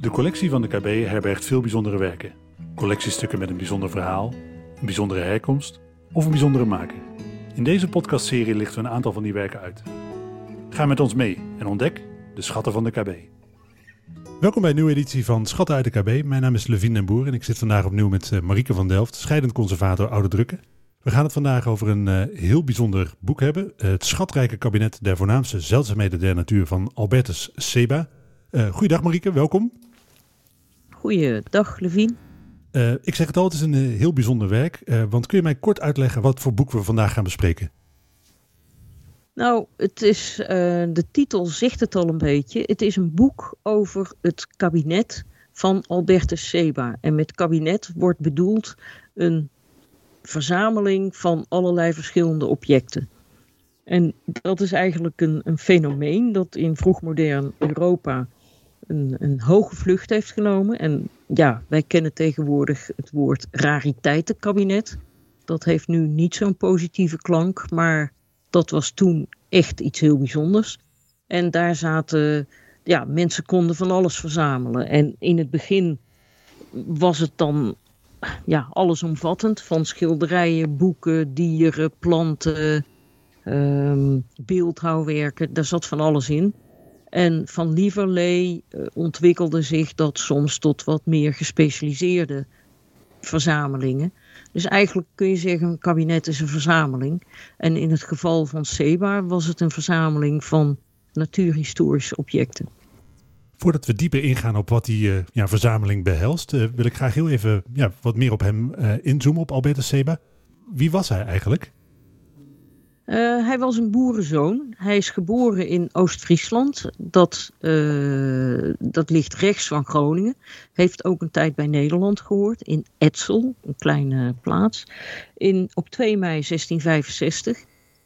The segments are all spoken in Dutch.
De collectie van de KB herbergt veel bijzondere werken. Collectiestukken met een bijzonder verhaal, een bijzondere herkomst of een bijzondere maker. In deze podcastserie lichten we een aantal van die werken uit. Ga met ons mee en ontdek de schatten van de KB. Welkom bij een nieuwe editie van Schatten uit de KB. Mijn naam is Levine den Boer en ik zit vandaag opnieuw met eh, Marieke van Delft, scheidend conservator oude drukken. We gaan het vandaag over een uh, heel bijzonder boek hebben. Uh, het schatrijke kabinet der voornaamste zeldzaamheden der natuur van Albertus Seba. Uh, goeiedag Marieke, welkom. Goeiedag Levine. ik zeg het al, het is een heel bijzonder werk. want kun je mij kort uitleggen wat voor boek we vandaag gaan bespreken? Nou, het is, de titel zegt het al een beetje. Het is een boek over het kabinet van Albertus Seba. En met kabinet wordt bedoeld een verzameling van allerlei verschillende objecten. En dat is eigenlijk een, een fenomeen dat in vroegmodern Europa een, een hoge vlucht heeft genomen. En ja, wij kennen tegenwoordig het woord rariteitenkabinet. Dat heeft nu niet zo'n positieve klank, maar dat was toen echt iets heel bijzonders. En daar zaten, ja, mensen konden van alles verzamelen. En in het begin was het dan ja, allesomvattend. Van schilderijen, boeken, dieren, planten, um, beeldhouwwerken. Daar zat van alles in. En van Lieverlee uh, ontwikkelde zich dat soms tot wat meer gespecialiseerde verzamelingen. Dus eigenlijk kun je zeggen, een kabinet is een verzameling. En in het geval van Seba was het een verzameling van natuurhistorische objecten. Voordat we dieper ingaan op wat die uh, ja, verzameling behelst, uh, wil ik graag heel even ja, wat meer op hem inzoomen, op Albertus Seba. Wie was hij eigenlijk? Hij was een boerenzoon. Hij is geboren in Oost-Friesland. Dat, dat ligt rechts van Groningen. Heeft ook een tijd bij Nederland gehoord. In Etzel, een kleine plaats. In, op 2 mei 1665.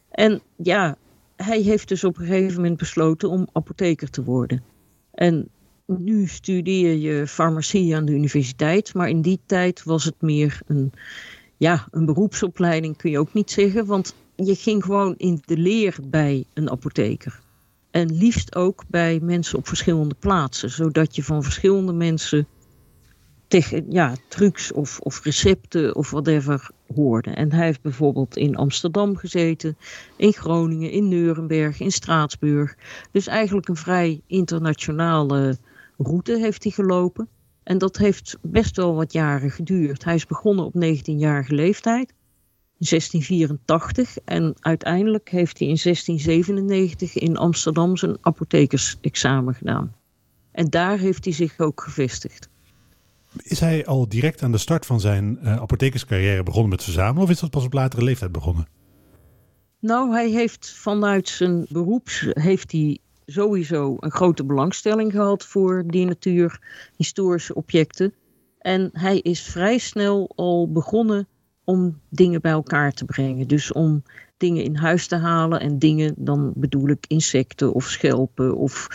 En ja, hij heeft dus op een gegeven moment besloten om apotheker te worden. En nu studeer je farmacie aan de universiteit, maar in die tijd was het meer een, ja, een beroepsopleiding, kun je ook niet zeggen. Want je ging gewoon in de leer bij een apotheker. En liefst ook bij mensen op verschillende plaatsen, zodat je van verschillende mensen tegen, ja, trucs of, of recepten of whatever hoorde. En hij heeft bijvoorbeeld in Amsterdam gezeten, in Groningen, in Nuremberg, in Straatsburg. Dus eigenlijk een vrij internationale route heeft hij gelopen. En dat heeft best wel wat jaren geduurd. Hij is begonnen op 19-jarige leeftijd. In 1684 en uiteindelijk heeft hij in 1697 in Amsterdam zijn apothekersexamen gedaan. En daar heeft hij zich ook gevestigd. Is hij al direct aan de start van zijn uh, apothekerscarrière begonnen met verzamelen of is dat pas op latere leeftijd begonnen? Nou, hij heeft vanuit zijn beroeps heeft hij sowieso een grote belangstelling gehad voor die natuurhistorische objecten. En hij is vrij snel al begonnen om dingen bij elkaar te brengen. Dus om dingen in huis te halen en dingen, dan bedoel ik insecten of schelpen of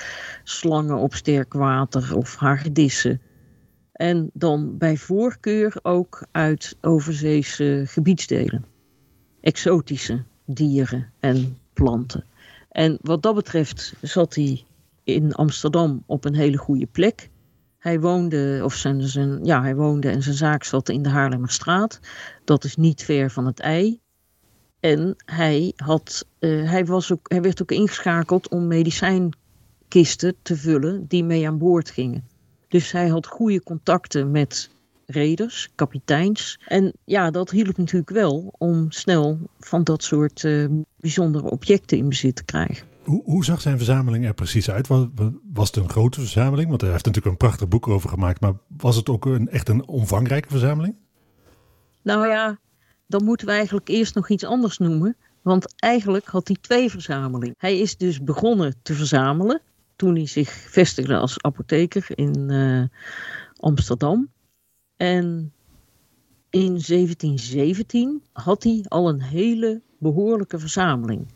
slangen op sterk water of hagedissen. En dan bij voorkeur ook uit overzeese gebiedsdelen. Exotische dieren en planten. En wat dat betreft zat hij in Amsterdam op een hele goede plek. Hij woonde, of zijn, zijn, ja, hij woonde en zijn zaak zat in de Haarlemmerstraat. Dat is niet ver van het ei. En hij, had, uh, hij, was ook, hij werd ook ingeschakeld om medicijnkisten te vullen die mee aan boord gingen. Dus hij had goede contacten met reders, kapiteins. En ja, dat hielp natuurlijk wel om snel van dat soort uh, bijzondere objecten in bezit te krijgen. Hoe, hoe, zag zijn verzameling er precies uit? Was, was het een grote verzameling? Want hij heeft natuurlijk een prachtig boek over gemaakt. Maar was het ook een, echt een omvangrijke verzameling? Nou ja, dan moeten we eigenlijk eerst nog iets anders noemen. Want eigenlijk had hij twee verzamelingen. Hij is dus begonnen te verzamelen toen hij zich vestigde als apotheker in uh, Amsterdam. En in 1717 had hij al een hele behoorlijke verzameling.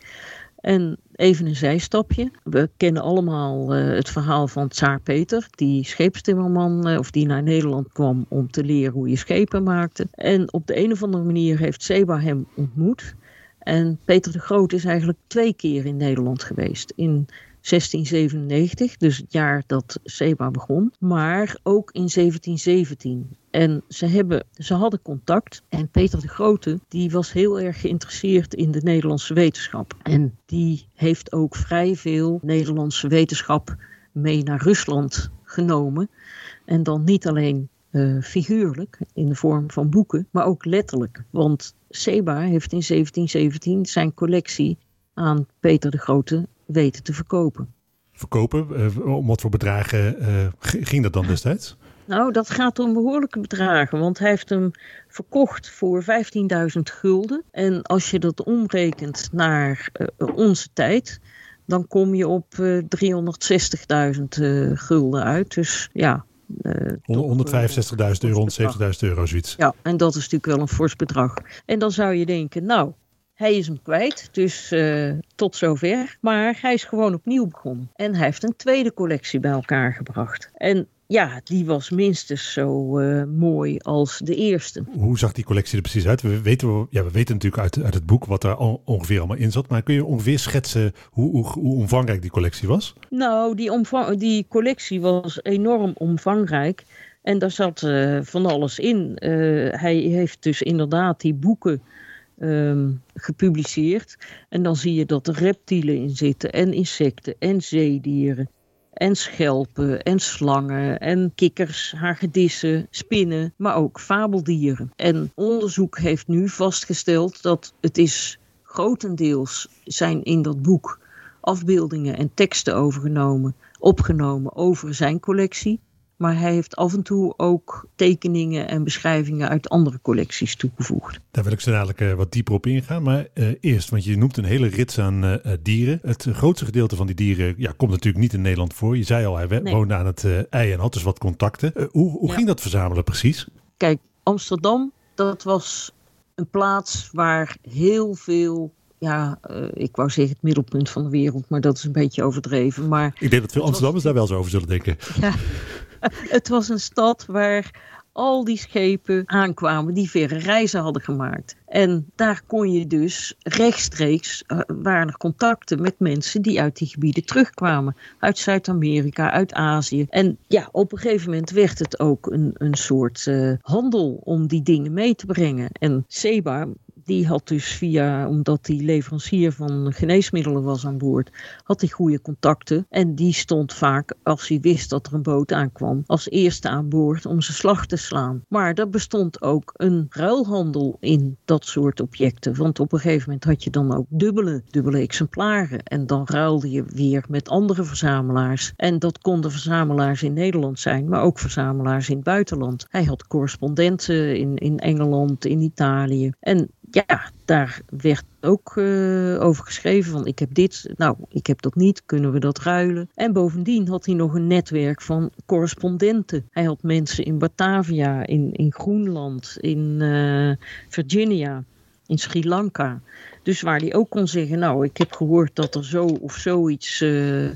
En even een zijstapje. We kennen allemaal uh, het verhaal van Tsaar Peter, die scheepstimmerman, uh, of die naar Nederland kwam om te leren hoe je schepen maakte. En op de een of andere manier heeft Seba hem ontmoet. En Peter de Groot is eigenlijk twee keer in Nederland geweest. In 1697, dus het jaar dat Seba begon, maar ook in 1717. En ze, hebben, ze hadden contact. En Peter de Grote, die was heel erg geïnteresseerd in de Nederlandse wetenschap. En die heeft ook vrij veel Nederlandse wetenschap mee naar Rusland genomen. En dan niet alleen uh, figuurlijk in de vorm van boeken, maar ook letterlijk. Want Seba heeft in 1717 zijn collectie aan Peter de Grote weten te verkopen. Verkopen? Uh, om wat voor bedragen uh, ging dat dan destijds? Nou, dat gaat om behoorlijke bedragen, want hij heeft hem verkocht voor 15.000 gulden. En als je dat omrekent naar uh, onze tijd, dan kom je op 360.000 gulden uit. Dus ja, uh, 165.000 euro, 170.000 euro, zoiets. Ja, en dat is natuurlijk wel een fors bedrag. En dan zou je denken, nou, hij is hem kwijt, dus uh, tot zover. Maar hij is gewoon opnieuw begonnen. En hij heeft een tweede collectie bij elkaar gebracht. En ja, die was minstens zo uh, mooi als de eerste. Hoe zag die collectie er precies uit? We weten, ja, we weten natuurlijk uit, uit het boek wat er ongeveer allemaal in zat. Maar kun je ongeveer schetsen hoe, hoe, hoe omvangrijk die collectie was? Nou, die, omvang, die collectie was enorm omvangrijk. En daar zat uh, van alles in. Hij heeft dus inderdaad die boeken um, gepubliceerd. En dan zie je dat er reptielen in zitten en insecten en zeedieren en schelpen en slangen en kikkers, hagedissen, spinnen, maar ook fabeldieren. En onderzoek heeft nu vastgesteld dat het is grotendeels zijn in dat boek afbeeldingen en teksten overgenomen, opgenomen over zijn collectie. Maar hij heeft af en toe ook tekeningen en beschrijvingen uit andere collecties toegevoegd. Daar wil ik zo dadelijk uh, wat dieper op ingaan. Maar uh, eerst, want je noemt een hele rits aan uh, dieren. Het grootste gedeelte van die dieren ja, komt natuurlijk niet in Nederland voor. Je zei al, hij nee. woonde aan het ei en had dus wat contacten. hoe hoe ja. ging dat verzamelen precies? Kijk, Amsterdam, dat was een plaats waar heel veel ja, uh, ik wou zeggen het middelpunt van de wereld, maar dat is een beetje overdreven. Maar ik denk dat veel Amsterdammers was... daar wel zo over zullen denken. Ja, het was een stad waar al die schepen aankwamen die verre reizen hadden gemaakt. En daar kon je dus rechtstreeks, uh, waren er contacten met mensen die uit die gebieden terugkwamen. Uit Zuid-Amerika, uit Azië. En ja, op een gegeven moment werd het ook een, een soort uh, handel om die dingen mee te brengen. En Seba die had dus via, omdat hij leverancier van geneesmiddelen was aan boord, had hij goede contacten. En die stond vaak, als hij wist dat er een boot aankwam, als eerste aan boord om zijn slag te slaan. Maar er bestond ook een ruilhandel in dat soort objecten. Want op een gegeven moment had je dan ook dubbele, dubbele exemplaren. En dan ruilde je weer met andere verzamelaars. En dat konden verzamelaars in Nederland zijn, maar ook verzamelaars in het buitenland. Hij had correspondenten in, in Engeland, in Italië. En ja, daar werd ook uh, over geschreven van ik heb dit, nou ik heb dat niet, kunnen we dat ruilen? En bovendien had hij nog een netwerk van correspondenten. Hij had mensen in Batavia, in, in Groenland, in uh, Virginia, in Sri Lanka. Dus waar hij ook kon zeggen, nou ik heb gehoord dat er zo of zoiets... Uh,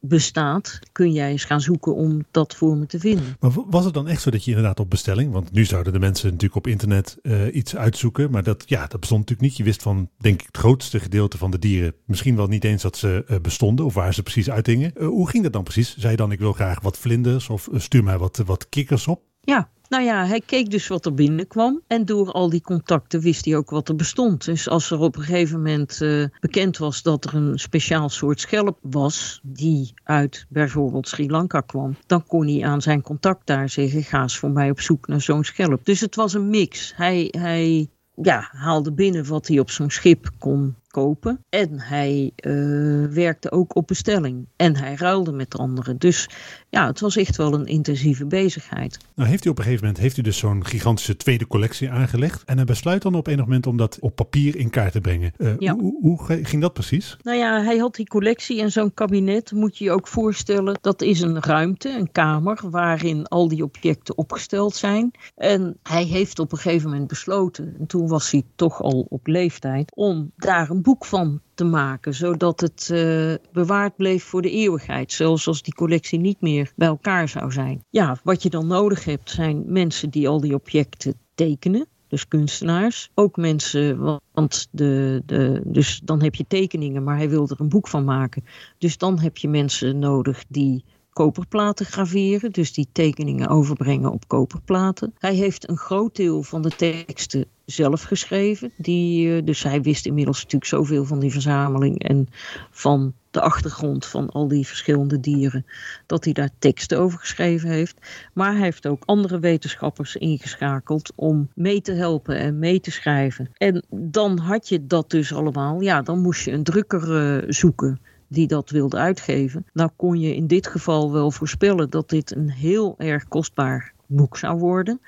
bestaat, kun jij eens gaan zoeken om dat voor me te vinden. Maar was het dan echt zo dat je inderdaad op bestelling, want nu zouden de mensen natuurlijk op internet uh, iets uitzoeken, maar dat, ja, dat bestond natuurlijk niet. Je wist van, denk ik, het grootste gedeelte van de dieren misschien wel niet eens dat ze uh, bestonden of waar ze precies uitingen. Uh, hoe ging dat dan precies? Zei je dan, ik wil graag wat vlinders of stuur mij wat, wat kikkers op? Ja, nou ja, hij keek dus wat er binnenkwam. En door al die contacten wist hij ook wat er bestond. Dus als er op een gegeven moment uh, bekend was dat er een speciaal soort schelp was. die uit bijvoorbeeld Sri Lanka kwam. dan kon hij aan zijn contact daar zeggen: ga eens voor mij op zoek naar zo'n schelp. Dus het was een mix. Hij, hij ja, haalde binnen wat hij op zo'n schip kon kopen. En hij uh, werkte ook op bestelling. En hij ruilde met anderen. Dus ja, het was echt wel een intensieve bezigheid. Nou heeft hij op een gegeven moment heeft hij dus zo'n gigantische tweede collectie aangelegd. En hij besluit dan op enig moment om dat op papier in kaart te brengen. Uh, ja. hoe, hoe, ging dat precies? Nou ja, hij had die collectie en zo'n kabinet moet je je ook voorstellen. Dat is een ruimte, een kamer, waarin al die objecten opgesteld zijn. En hij heeft op een gegeven moment besloten, en toen was hij toch al op leeftijd, om daar een boek van te maken, zodat het uh, bewaard bleef voor de eeuwigheid, zelfs als die collectie niet meer bij elkaar zou zijn. Ja, wat je dan nodig hebt zijn mensen die al die objecten tekenen. dus kunstenaars. Ook mensen, want de, de, dus dan heb je tekeningen, maar hij wilde er een boek van maken. Dus dan heb je mensen nodig die koperplaten graveren, dus die tekeningen overbrengen op koperplaten. Hij heeft een groot deel van de teksten zelf geschreven. Die, eh, dus hij wist inmiddels natuurlijk zoveel van die verzameling en van de achtergrond van al die verschillende dieren, dat hij daar teksten over geschreven heeft. Maar hij heeft ook andere wetenschappers ingeschakeld om mee te helpen en mee te schrijven. En dan had je dat dus allemaal. Ja, dan moest je een drukker uh, zoeken die dat wilde uitgeven. Nou kon je in dit geval wel voorspellen dat dit een heel erg kostbaar boek zou worden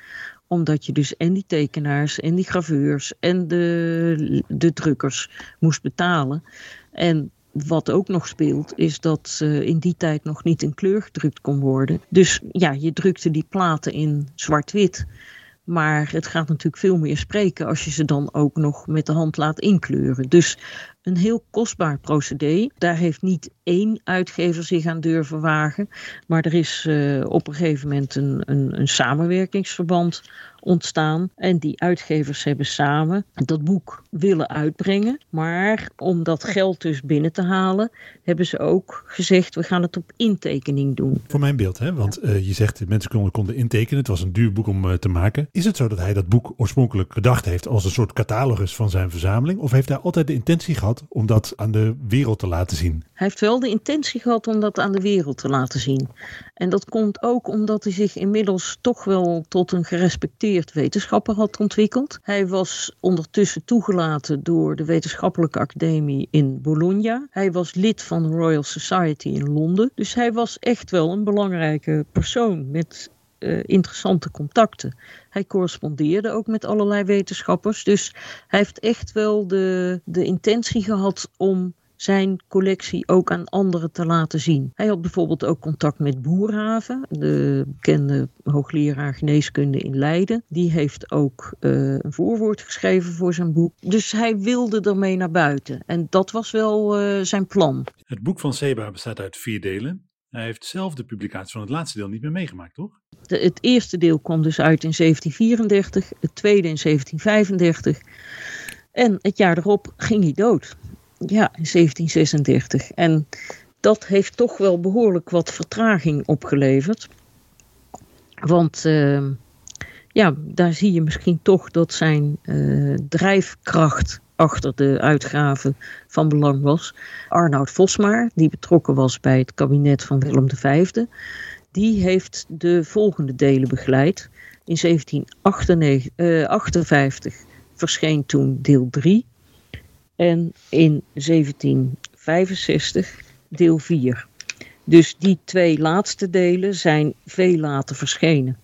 omdat je dus en die tekenaars en die graveurs en de, de drukkers moest betalen. En wat ook nog speelt, is dat in die tijd nog niet in kleur gedrukt kon worden. Dus ja, je drukte die platen in zwart-wit. Maar het gaat natuurlijk veel meer spreken als je ze dan ook nog met de hand laat inkleuren. Dus een heel kostbaar procedé. Daar heeft niet één uitgever zich aan durven wagen. Maar er is uh, op een gegeven moment een, een, een samenwerkingsverband ontstaan. En die uitgevers hebben samen dat boek willen uitbrengen. Maar om dat geld dus binnen te halen, hebben ze ook gezegd: we gaan het op intekening doen. Voor mijn beeld, hè? want uh, je zegt mensen konden, konden intekenen. Het was een duur boek om uh, te maken. Is het zo dat hij dat boek oorspronkelijk bedacht heeft als een soort catalogus van zijn verzameling? Of heeft hij altijd de intentie gehad om dat aan de wereld te laten zien? Hij heeft wel de intentie gehad om dat aan de wereld te laten zien. En dat komt ook omdat hij zich inmiddels toch wel tot een gerespecteerd wetenschapper had ontwikkeld. Hij was ondertussen toegelaten door de Wetenschappelijke Academie in Bologna. Hij was lid van de Royal Society in Londen. Dus hij was echt wel een belangrijke persoon met uh, interessante contacten. Hij correspondeerde ook met allerlei wetenschappers. Dus hij heeft echt wel de, de intentie gehad om zijn collectie ook aan anderen te laten zien. Hij had bijvoorbeeld ook contact met Boerhaven, de bekende hoogleraar geneeskunde in Leiden. Die heeft ook uh, een voorwoord geschreven voor zijn boek. Dus hij wilde ermee naar buiten. En dat was wel uh, zijn plan. Het boek van Seba bestaat uit vier delen. Hij heeft zelf de publicatie van het laatste deel niet meer meegemaakt, toch? De, het eerste deel kwam dus uit in 1734, het tweede in 1735. En het jaar erop ging hij dood. Ja, in 1736. En dat heeft toch wel behoorlijk wat vertraging opgeleverd. Want uh, ja, daar zie je misschien toch dat zijn uh, drijfkracht achter de uitgaven van belang was. Arnoud Vosmaar, die betrokken was bij het kabinet van Willem V, die heeft de volgende delen begeleid. In 1758 uh, verscheen toen deel 3 en in 1765 deel 4. Dus die twee laatste delen zijn veel later verschenen.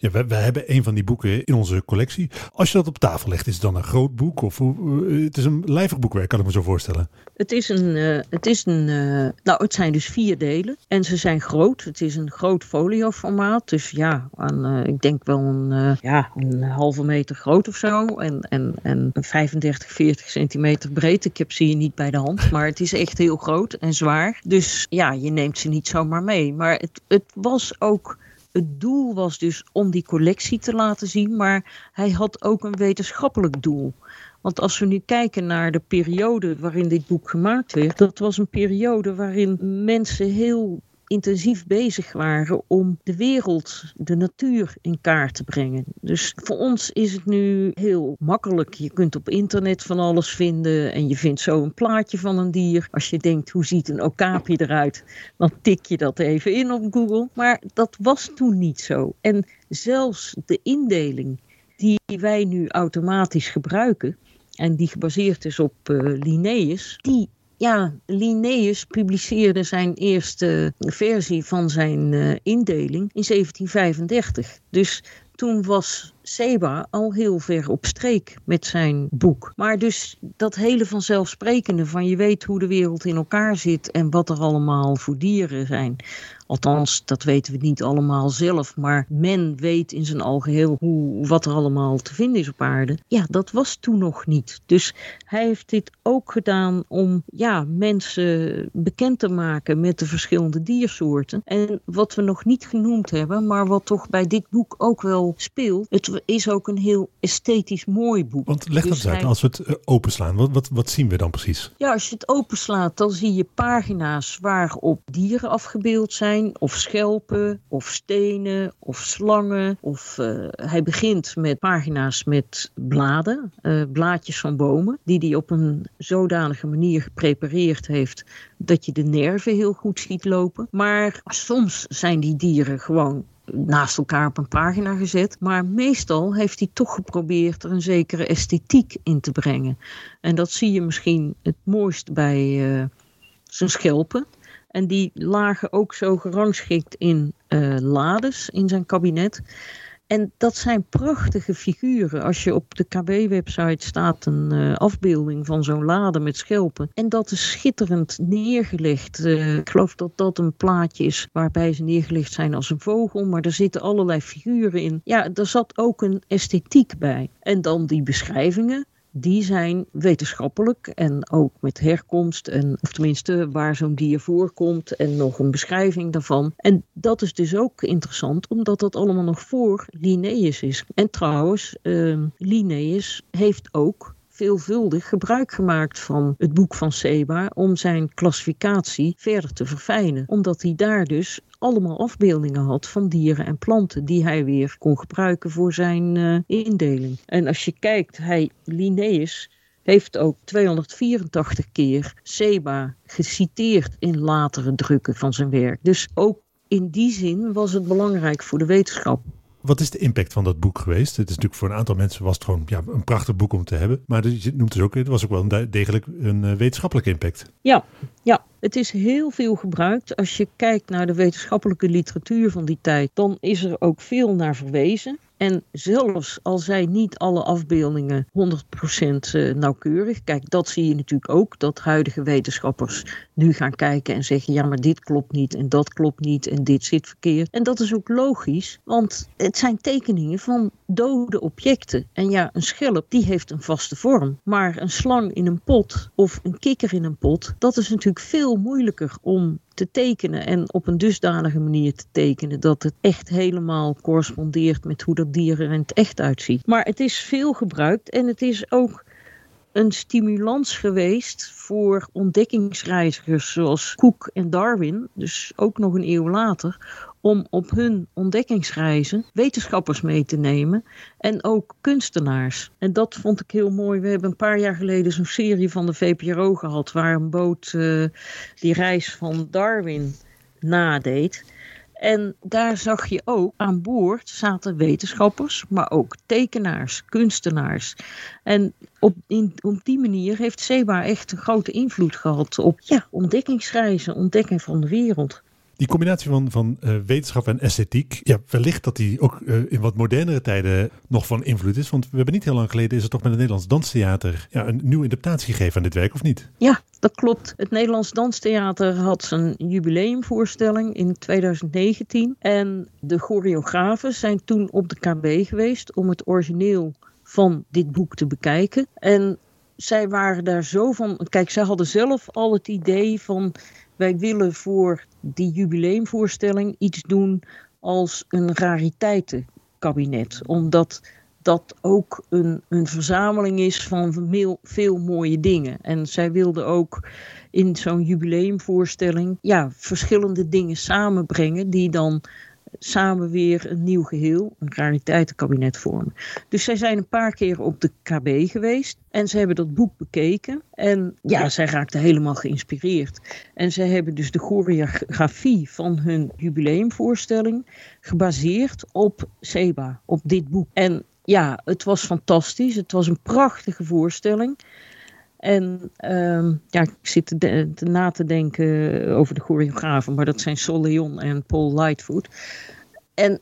Ja, we, we, hebben een van die boeken in onze collectie. Als je dat op tafel legt, is het dan een groot boek? Of uh, het is een lijvig boekwerk, kan ik me zo voorstellen. Het is een, uh, het is een uh, nou het zijn dus vier delen. En ze zijn groot. Het is een groot folioformaat. Dus ja, aan, ik denk wel een, ja, een halve meter groot of zo. En, en, en 35, 40 centimeter breed. Ik heb ze hier niet bij de hand. Maar het is echt heel groot en zwaar. Dus ja, je neemt ze niet zomaar mee. Maar het, het was ook het doel was dus om die collectie te laten zien, maar hij had ook een wetenschappelijk doel. Want als we nu kijken naar de periode waarin dit boek gemaakt werd, dat was een periode waarin mensen heel intensief bezig waren om de wereld, de natuur in kaart te brengen. Dus voor ons is het nu heel makkelijk. Je kunt op internet van alles vinden en je vindt zo een plaatje van een dier. Als je denkt, hoe ziet een okapi eruit? Dan tik je dat even in op Google. Maar dat was toen niet zo. En zelfs de indeling die wij nu automatisch gebruiken en die gebaseerd is op uh, Linnaeus, die ja, Linnaeus publiceerde zijn eerste versie van zijn uh, indeling in 1735. Dus toen was Seba al heel ver op streek met zijn boek. Maar dus dat hele vanzelfsprekende van je weet hoe de wereld in elkaar zit en wat er allemaal voor dieren zijn. Althans, dat weten we niet allemaal zelf, maar men weet in zijn algeheel hoe, wat er allemaal te vinden is op aarde. Ja, dat was toen nog niet. Dus hij heeft dit ook gedaan om ja, mensen bekend te maken met de verschillende diersoorten. En wat we nog niet genoemd hebben, maar wat toch bij dit boek ook wel speelt, het is ook een heel esthetisch mooi boek. Want leg dat dus eens uit, als we het eh, openslaan, wat, wat, wat zien we dan precies? Ja, als je het openslaat, dan zie je pagina's waarop dieren afgebeeld zijn, of schelpen, of stenen, of slangen. Of uh, hij begint met pagina's met bladen, uh, blaadjes van bomen, die hij op een zodanige manier geprepareerd heeft dat je de nerven heel goed ziet lopen. Maar soms zijn die dieren gewoon naast elkaar op een pagina gezet. Maar meestal heeft hij toch geprobeerd er een zekere esthetiek in te brengen. En dat zie je misschien het mooist bij uh, zijn schelpen. En die lagen ook zo gerangschikt in uh, lades in zijn kabinet. En dat zijn prachtige figuren. Als je op de KB-website staat een uh, afbeelding van zo'n lade met schelpen. En dat is schitterend neergelegd. Uh, ik geloof dat dat een plaatje is waarbij ze neergelegd zijn als een vogel. Maar er zitten allerlei figuren in. Ja, er zat ook een esthetiek bij. En dan die beschrijvingen die zijn wetenschappelijk en ook met herkomst, en, of tenminste waar zo'n dier voorkomt en nog een beschrijving daarvan. En dat is dus ook interessant, omdat dat allemaal nog voor Linnaeus is. En trouwens, uh, Linnaeus heeft ook veelvuldig gebruik gemaakt van het boek van Seba om zijn klassificatie verder te verfijnen. Omdat hij daar dus allemaal afbeeldingen had van dieren en planten die hij weer kon gebruiken voor zijn uh, indeling. En als je kijkt, hij, Linnaeus, heeft ook 284 keer Seba geciteerd in latere drukken van zijn werk. Dus ook in die zin was het belangrijk voor de wetenschap. Wat is de impact van dat boek geweest? Het is natuurlijk voor een aantal mensen was het gewoon ja, een prachtig boek om te hebben. Maar je noemt dus ook, het was ook wel een degelijk een uh, wetenschappelijke impact. Ja, ja, het is heel veel gebruikt. Als je kijkt naar de wetenschappelijke literatuur van die tijd, dan is er ook veel naar verwezen. En zelfs al zijn niet alle afbeeldingen 100% eh, nauwkeurig, kijk, dat zie je natuurlijk ook, dat huidige wetenschappers nu gaan kijken en zeggen, ja, maar dit klopt niet en dat klopt niet en dit zit verkeerd. En dat is ook logisch, want het zijn tekeningen van dode objecten. En ja, een schelp, die heeft een vaste vorm, maar een slang in een pot of een kikker in een pot, dat is natuurlijk veel moeilijker om te tekenen en op een dusdanige manier te tekenen dat het echt helemaal correspondeert met hoe dat dier er in het echt uitziet. Maar het is veel gebruikt en het is ook een stimulans geweest voor ontdekkingsreizigers zoals Cook en Darwin, dus ook nog een eeuw later, om op hun ontdekkingsreizen wetenschappers mee te nemen en ook kunstenaars. En dat vond ik heel mooi. We hebben een paar jaar geleden zo'n serie van de VPRO gehad waar een boot uh, die reis van Darwin nadeed. En daar zag je ook aan boord zaten wetenschappers, maar ook tekenaars, kunstenaars. En op, in, op die manier heeft Seba echt een grote invloed gehad op ja, ontdekkingsreizen, ontdekking van de wereld. Die combinatie van, van uh, wetenschap en esthetiek, ja, wellicht dat die ook uh, in wat modernere tijden nog van invloed is. Want we hebben niet heel lang geleden, is er toch met het Nederlands Danstheater ja, een nieuwe interpretatie gegeven aan dit werk, of niet? Ja, dat klopt. Het Nederlands Danstheater had zijn jubileumvoorstelling in 2019. En de choreografen zijn toen op de KB geweest om het origineel van dit boek te bekijken. En zij waren daar zo van. Kijk, zij hadden zelf al het idee van wij willen voor die jubileumvoorstelling iets doen als een rariteitenkabinet. Omdat dat ook een, een verzameling is van veel, veel mooie dingen. En zij wilden ook in zo'n jubileumvoorstelling ja, verschillende dingen samenbrengen die dan samen weer een nieuw geheel, een rariteitenkabinet vormen. Dus zij zijn een paar keer op de KB geweest en ze hebben dat boek bekeken. En ja, zij raakten helemaal geïnspireerd. En zij hebben dus de choreografie van hun jubileumvoorstelling gebaseerd op Seba, op dit boek. En ja, het was fantastisch. Het was een prachtige voorstelling. En uh, ja, ik zit te, te, na te denken over de choreografen, maar dat zijn Sol Leon en Paul Lightfoot. En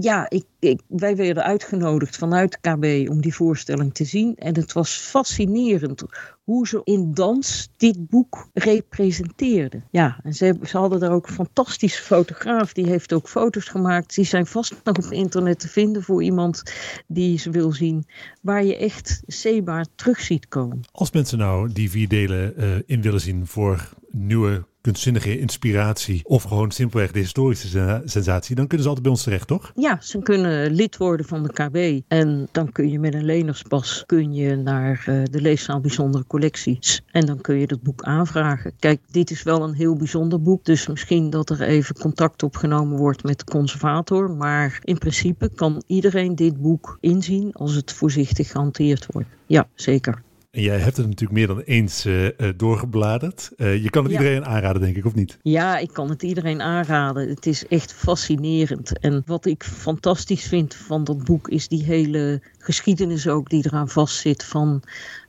ja, ik, wij werden uitgenodigd vanuit KB om die voorstelling te zien. En het was fascinerend hoe ze in dans dit boek representeerden. Ja, en ze, ze hadden daar ook een fantastische fotograaf. Die heeft ook foto's gemaakt. Die zijn vast nog op internet te vinden voor iemand die ze wil zien. Waar je echt Seba terug ziet komen. Als mensen nou die vier delen uh, in willen zien voor nieuwe kunstzinnige inspiratie of gewoon simpelweg de historische sensatie, dan kunnen ze altijd bij ons terecht, toch? Ja, ze kunnen lid worden van de KB en dan kun je met een lenerspas kun je naar uh, de leeszaal bijzondere collecties en dan kun je dat boek aanvragen. Kijk, dit is wel een heel bijzonder boek, dus misschien dat er even contact opgenomen wordt met de conservator, maar in principe kan iedereen dit boek inzien als het voorzichtig gehanteerd wordt. Ja, zeker. En jij hebt het natuurlijk meer dan eens uh, doorgebladerd. Uh, je kan het ja. iedereen aanraden, denk ik, of niet? Ja, ik kan het iedereen aanraden. Het is echt fascinerend. En wat ik fantastisch vind van dat boek is die hele geschiedenis ook die eraan vastzit van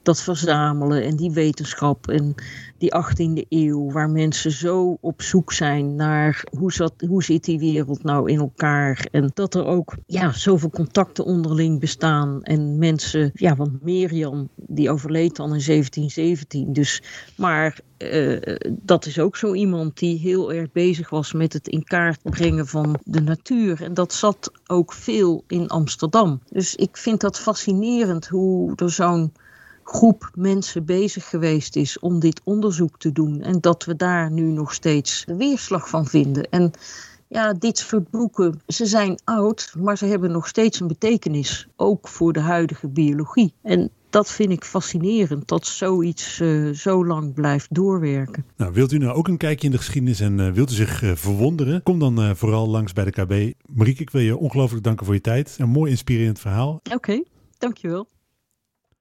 dat verzamelen en die wetenschap en die 18e eeuw, waar mensen zo op zoek zijn naar hoe, zat, hoe zit die wereld nou in elkaar. En dat er ook ja, zoveel contacten onderling bestaan. En mensen, ja, want Mirjam, die overleed dan in 1717. Dus, maar uh, dat is ook zo iemand die heel erg bezig was met het in kaart brengen van de natuur. En dat zat ook veel in Amsterdam. Dus ik vind dat fascinerend hoe er zo'n groep mensen bezig geweest is om dit onderzoek te doen. En dat we daar nu nog steeds de weerslag van vinden. En ja, dit soort boeken, ze zijn oud, maar ze hebben nog steeds een betekenis. Ook voor de huidige biologie. En dat vind ik fascinerend, dat zoiets uh, zo lang blijft doorwerken. Nou, wilt u nou ook een kijkje in de geschiedenis en uh, wilt u zich uh, verwonderen? Kom dan vooral langs bij de KB. Marieke, ik wil je ongelooflijk danken voor je tijd. Een mooi inspirerend verhaal. Oké, okay, dankjewel.